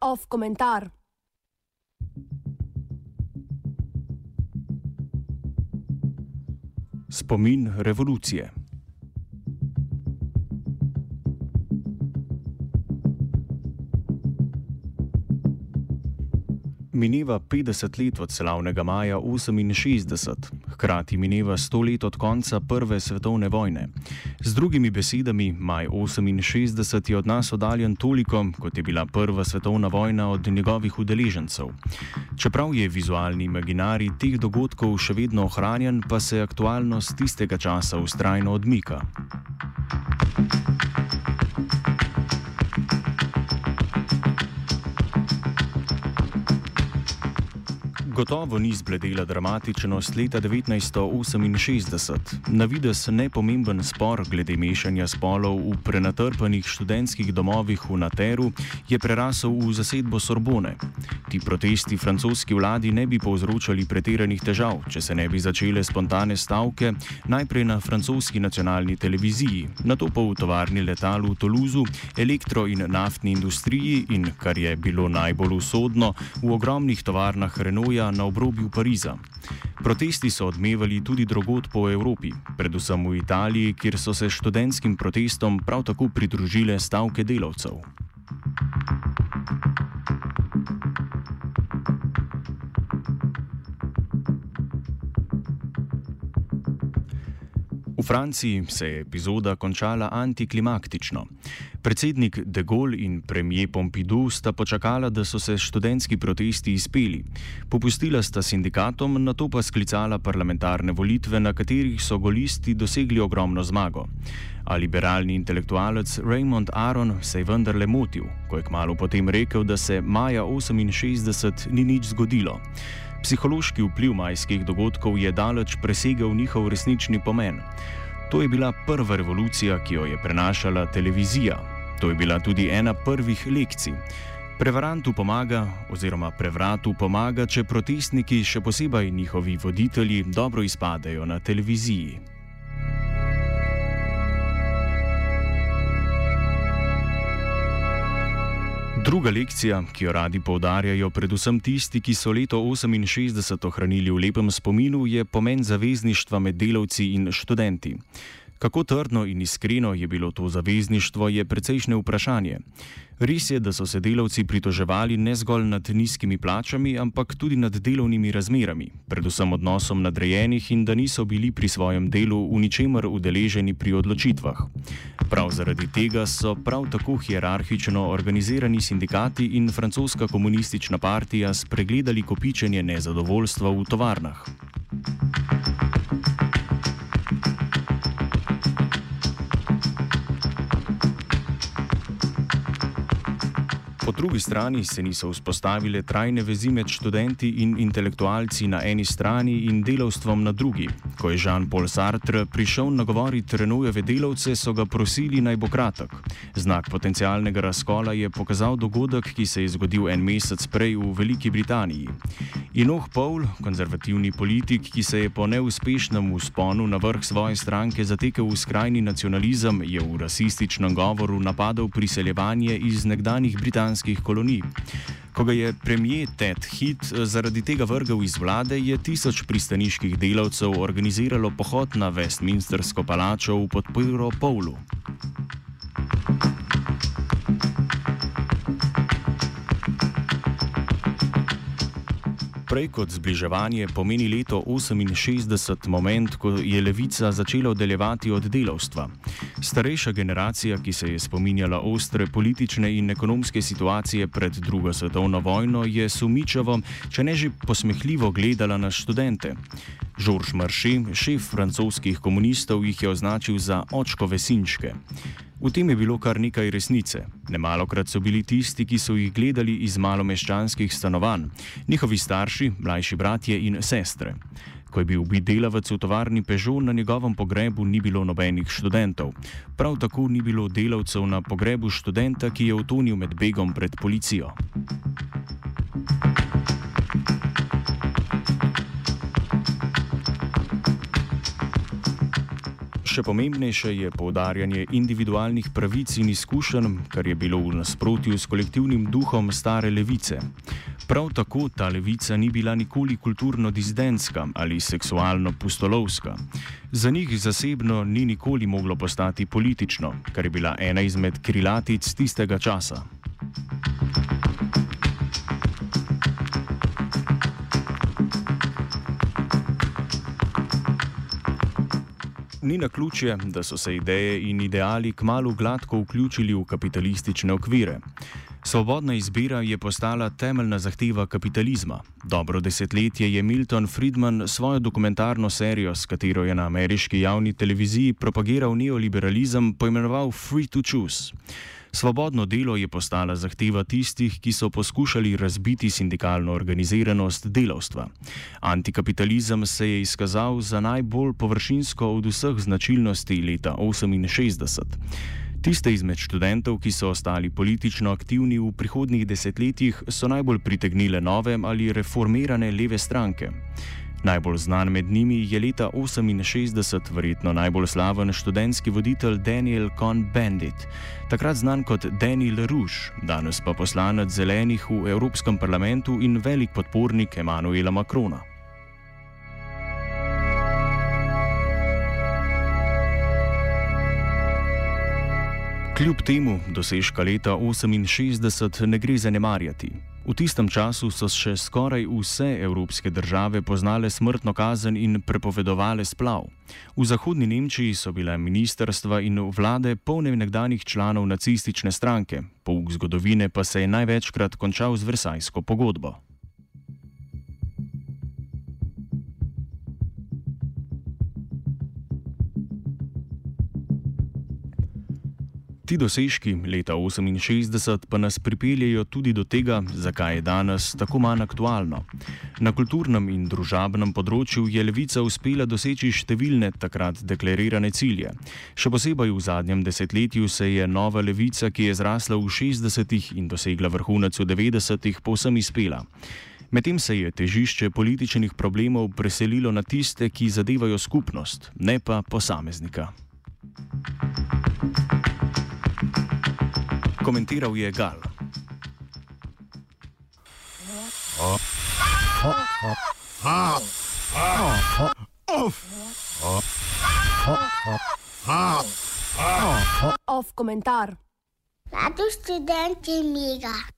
Off komentar. Spomin revolucije. Mineva 50 let od slavnega maja 68, hkrati mineva 100 let od konca Prve svetovne vojne. Z drugimi besedami, maj 68 je od nas oddaljen toliko, kot je bila Prva svetovna vojna od njegovih udeležencev. Čeprav je vizualni imaginarij teh dogodkov še vedno ohranjen, pa se aktualnost tistega časa ustrajno odmika. Gotovo ni zbledela dramatičnost leta 1968, na vides nepomemben spor glede mešanja spolov v prenatrpanih študentskih domovih v Nateru je prerasel v zasedbo Sorbone. Ti protesti francoski vladi ne bi povzročali pretiranih težav, če se ne bi začele spontane stavke, najprej na francoski nacionalni televiziji, nato pa v tovarni letal v Toulouse, elektro in naftni industriji in, kar je bilo najbolj usodno, v ogromnih tovarnah Renaulta na obrobju Pariza. Protesti so odmevali tudi drugod po Evropi, predvsem v Italiji, kjer so se študentskim protestom prav tako pridružile stavke delavcev. Franciji se je epizoda končala antiklimaktično. Predsednik De Gaulle in premijer Pompidou sta počakala, da so se študentski protesti izpeli. Popustila sta sindikatom, na to pa sklicala parlamentarne volitve, na katerih so golisti dosegli ogromno zmago. A liberalni intelektualec Raymond Aron se je vendarle motil, ko je kmalo potem rekel, da se maja 68 ni nič zgodilo. Psihološki vpliv majskih dogodkov je daleč presegel njihov resnični pomen. To je bila prva revolucija, ki jo je prenašala televizija. To je bila tudi ena prvih lekcij. Prevarantu pomaga, oziroma prevratu pomaga, če protestniki, še posebej njihovi voditelji, dobro izpadejo na televiziji. Druga lekcija, ki jo radi poudarjajo predvsem tisti, ki so leto 68 ohranili v lepem spominu, je pomen zavezništva med delavci in študenti. Kako trdno in iskreno je bilo to zavezništvo, je precejšnje vprašanje. Res je, da so se delavci pritoževali ne zgolj nad nizkimi plačami, ampak tudi nad delovnimi razmerami, predvsem odnosom nadrejenih in da niso bili pri svojem delu v ničemer udeleženi pri odločitvah. Prav zaradi tega so prav tako hierarhično organizirani sindikati in francoska komunistična partija spregledali kopičenje nezadovoljstva v tovarnah. Drugi strani se niso vzpostavile trajne vezi med študenti in intelektualci na eni strani in delavstvom na drugi. Ko je Jean-Paul Sartre prišel nagovoriti Renujeve delavce, so ga prosili naj bo kratek. Znak potencialnega razkola je pokazal dogodek, ki se je zgodil en mesec prej v Veliki Britaniji. Inoh Paul, konzervativni politik, ki se je po neuspešnem usponu na vrh svoje stranke zatekel v skrajni nacionalizem, je v rasističnem govoru napadal priseljevanje iz nekdanjih britanskih britanskih kolonij. Ko ga je premijer Ted Heath zaradi tega vrgel iz vlade, je tisoč pristaniških delavcev organiziralo pohod na Westminstersko palačo v podporo Polu. Prej kot zbliževanje pomeni leto 68 moment, ko je levica začela oddaljevati od delavstva. Starejša generacija, ki se je spominjala ostre politične in ekonomske situacije pred drugo svetovno vojno, je sumičavo, če ne že posmehljivo gledala na študente. Georges Marché, šef francoskih komunistov, jih je označil za očkove sinčke. V tem je bilo kar nekaj resnice. Nemalokrat so bili tisti, ki so jih gledali iz malomeščanskih stanovanj, njihovi starši, mlajši bratje in sestre. Ko je bil ubit delavec v tovarni Peugeot, na njegovem pogrebu ni bilo nobenih študentov. Prav tako ni bilo delavcev na pogrebu študenta, ki je utonil med begom pred policijo. Še pomembnejše je poudarjanje individualnih pravic in izkušenj, kar je bilo v nasprotju s kolektivnim duhom stare levice. Prav tako ta levica ni bila nikoli kulturno dizdenska ali seksualno pustolovska. Za njih zasebno ni nikoli moglo postati politično, kar je bila ena izmed krilatic tistega časa. Ni na ključje, da so se ideje in ideali kmalo gladko vključili v kapitalistične okvire. Svobodna izbira je postala temeljna zahteva kapitalizma. Dobro desetletje je Milton Friedman svojo dokumentarno serijo, s katero je na ameriški javni televiziji propagiral neoliberalizem, poimenoval Free to Choose. Svobodno delo je postala zahteva tistih, ki so poskušali razbiti sindikalno organiziranost delavstva. Antikapitalizem se je izkazal za najbolj površinsko od vseh značilnosti leta 1968. Tiste izmed študentov, ki so ostali politično aktivni v prihodnjih desetletjih, so najbolj pritegnile nove ali reformirane leve stranke. Najbolj znan med njimi je leta 1968 verjetno najbolj slaven študentski voditelj Daniel Cohn-Bendit, takrat znan kot Daniel Rouge, danes pa poslanec zelenih v Evropskem parlamentu in velik podpornik Emanuela Macrona. Kljub temu dosežka leta 1968 ne gre zanemarjati. V tistem času so še skoraj vse evropske države poznale smrtno kazen in prepovedovale splav. V zahodni Nemčiji so bile ministerstva in vlade polne nekdanjih članov nacistične stranke, pouk zgodovine pa se je največkrat končal z Versajsko pogodbo. Ti dosežki leta 1968 pa nas pripeljejo tudi do tega, zakaj je danes tako manj aktualno. Na kulturnem in družabnem področju je levica uspela doseči številne takrat deklarirane cilje. Še posebej v zadnjem desetletju se je nova levica, ki je zrasla v 60-ih in dosegla vrhunec v 90-ih, povsem izpela. Medtem se je težišče političnih problemov preselilo na tiste, ki zadevajo skupnost, ne pa posameznika. Komentiral je Gal. Off komentar. Rado študent je miga.